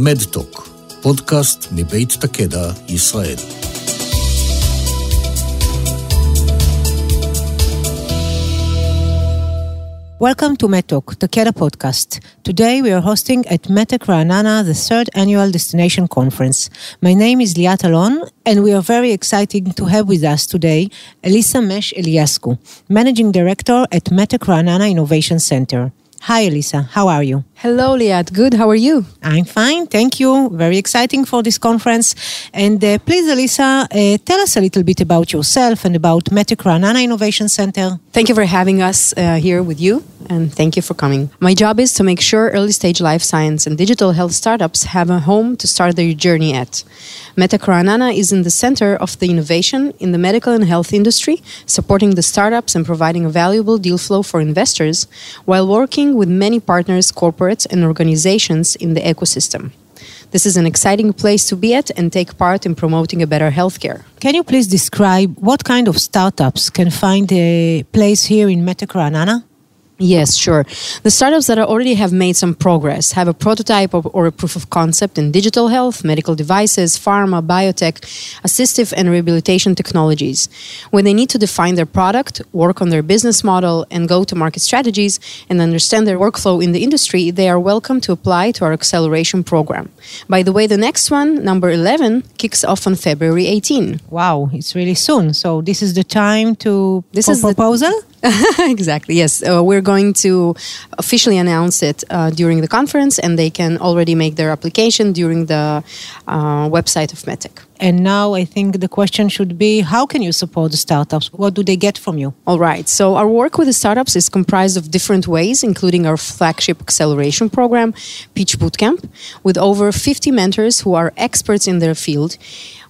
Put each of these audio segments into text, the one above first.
מדטוק, פודקאסט מבית תקדע, ישראל. Welcome to MedTalk, Takeda podcast. Today we are hosting at MedTech Ra'anana the third annual destination conference. My name is Liat Alon, and we are very excited to have with us today Elisa Mesh Eliascu, Managing Director at MedTech Ranana Innovation Center. Hi, Elisa. How are you? Hello, Liat. Good. How are you? I'm fine. Thank you. Very exciting for this conference. And uh, please, Elisa, uh, tell us a little bit about yourself and about MedTech Ra'anana Innovation Center. Thank you for having us uh, here with you, and thank you for coming. My job is to make sure early stage life science and digital health startups have a home to start their journey at. MedTech Ra'anana is in the center of the innovation in the medical and health industry, supporting the startups and providing a valuable deal flow for investors, while working with many partners, corporates, and organizations in the ecosystem. This is an exciting place to be at and take part in promoting a better healthcare. Can you please describe what kind of startups can find a place here in Ra'anana? Yes, sure. The startups that already have made some progress have a prototype or a proof of concept in digital health, medical devices, pharma, biotech, assistive and rehabilitation technologies. When they need to define their product, work on their business model, and go to market strategies and understand their workflow in the industry, they are welcome to apply to our acceleration program. By the way, the next one, number 11, kicks off on February 18. Wow, it's really soon. So this is the time to This is the- proposal? exactly, yes. Uh, we're going to officially announce it uh, during the conference, and they can already make their application during the uh, website of MedTech. And now I think the question should be how can you support the startups? What do they get from you? All right. So our work with the startups is comprised of different ways, including our flagship acceleration program, Pitch Bootcamp, with over 50 mentors who are experts in their field.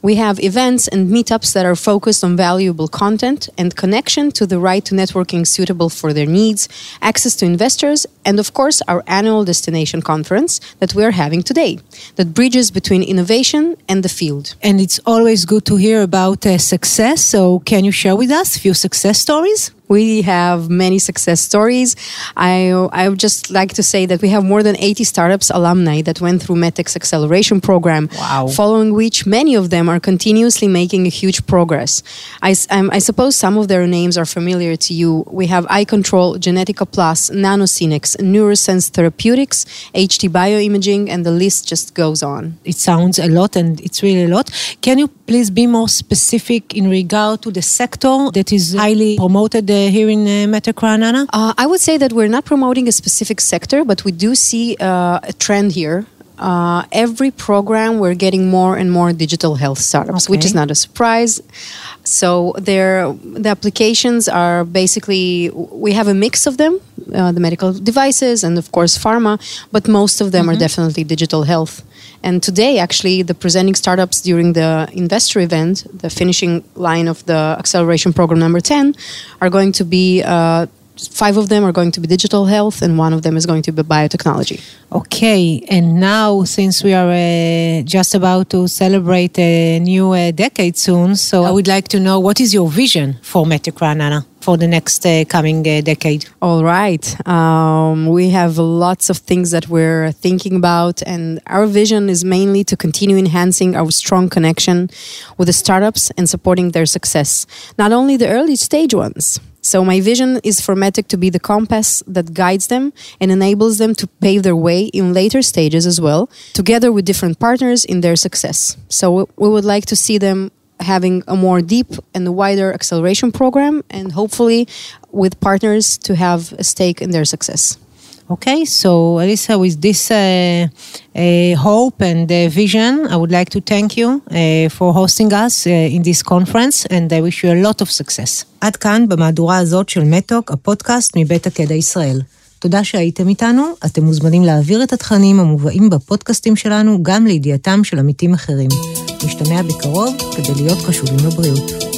We have events and meetups that are focused on valuable content and connection to the right to networking suitable for their needs, access to investors, and of course, our annual destination conference that we are having today that bridges between innovation and the field. And it's always good to hear about uh, success. So can you share with us a few success stories? We have many success stories. I, I would just like to say that we have more than 80 startups alumni that went through MedTech's acceleration program, Wow. following which many of them are continuously making a huge progress. I, um, I suppose some of their names are familiar to you. We have iControl, Genetica Plus, NanoSynex, Neurosense Therapeutics, HT Bioimaging, and the list just goes on. It sounds a lot and it's really a lot. Can you please be more specific in regard to the sector that is highly promoted here in uh, MedTech Ra'anana? Uh, I would say that we're not promoting a specific sector, but we do see uh, a trend here. Uh, every program, we're getting more and more digital health startups, which is not a surprise. So there, the applications are basically we have a mix of them, uh, the medical devices and of course pharma, but most of them are definitely digital health. And today, actually, the presenting startups during the investor event, the finishing line of the acceleration program number 10, are going to be uh, five of them are going to be digital health, and one of them is going to be biotechnology. Okay, and now since we are uh, just about to celebrate a new uh, decade soon, so I would like to know what is your vision for MedTech Ra'anana for the next uh, coming uh, decade? All right. Um, we have lots of things that we're thinking about, and our vision is mainly to continue enhancing our strong connection with the startups and supporting their success, not only the early stage ones. So, my vision is for MedTech to be the compass that guides them and enables them to pave their way in later stages as well, together with different partners in their success. So, we would like to see them having a more deep and wider acceleration program and hopefully with partners to have a stake in their success. Okay, so Elisa, with this uh, uh, hope and uh, vision, I would like to thank you uh, for hosting us uh, in this conference, and I wish you a lot of success. עד כאן במהדורה הזאת של מטוק, הפודקאסט מבית הקדע ישראל. תודה שהייתם איתנו, אתם מוזמנים להעביר את התכנים המובאים בפודקאסטים שלנו גם לידיעתם של עמיתים אחרים. נשתמע בקרוב כדי להיות קשובים לבריאות.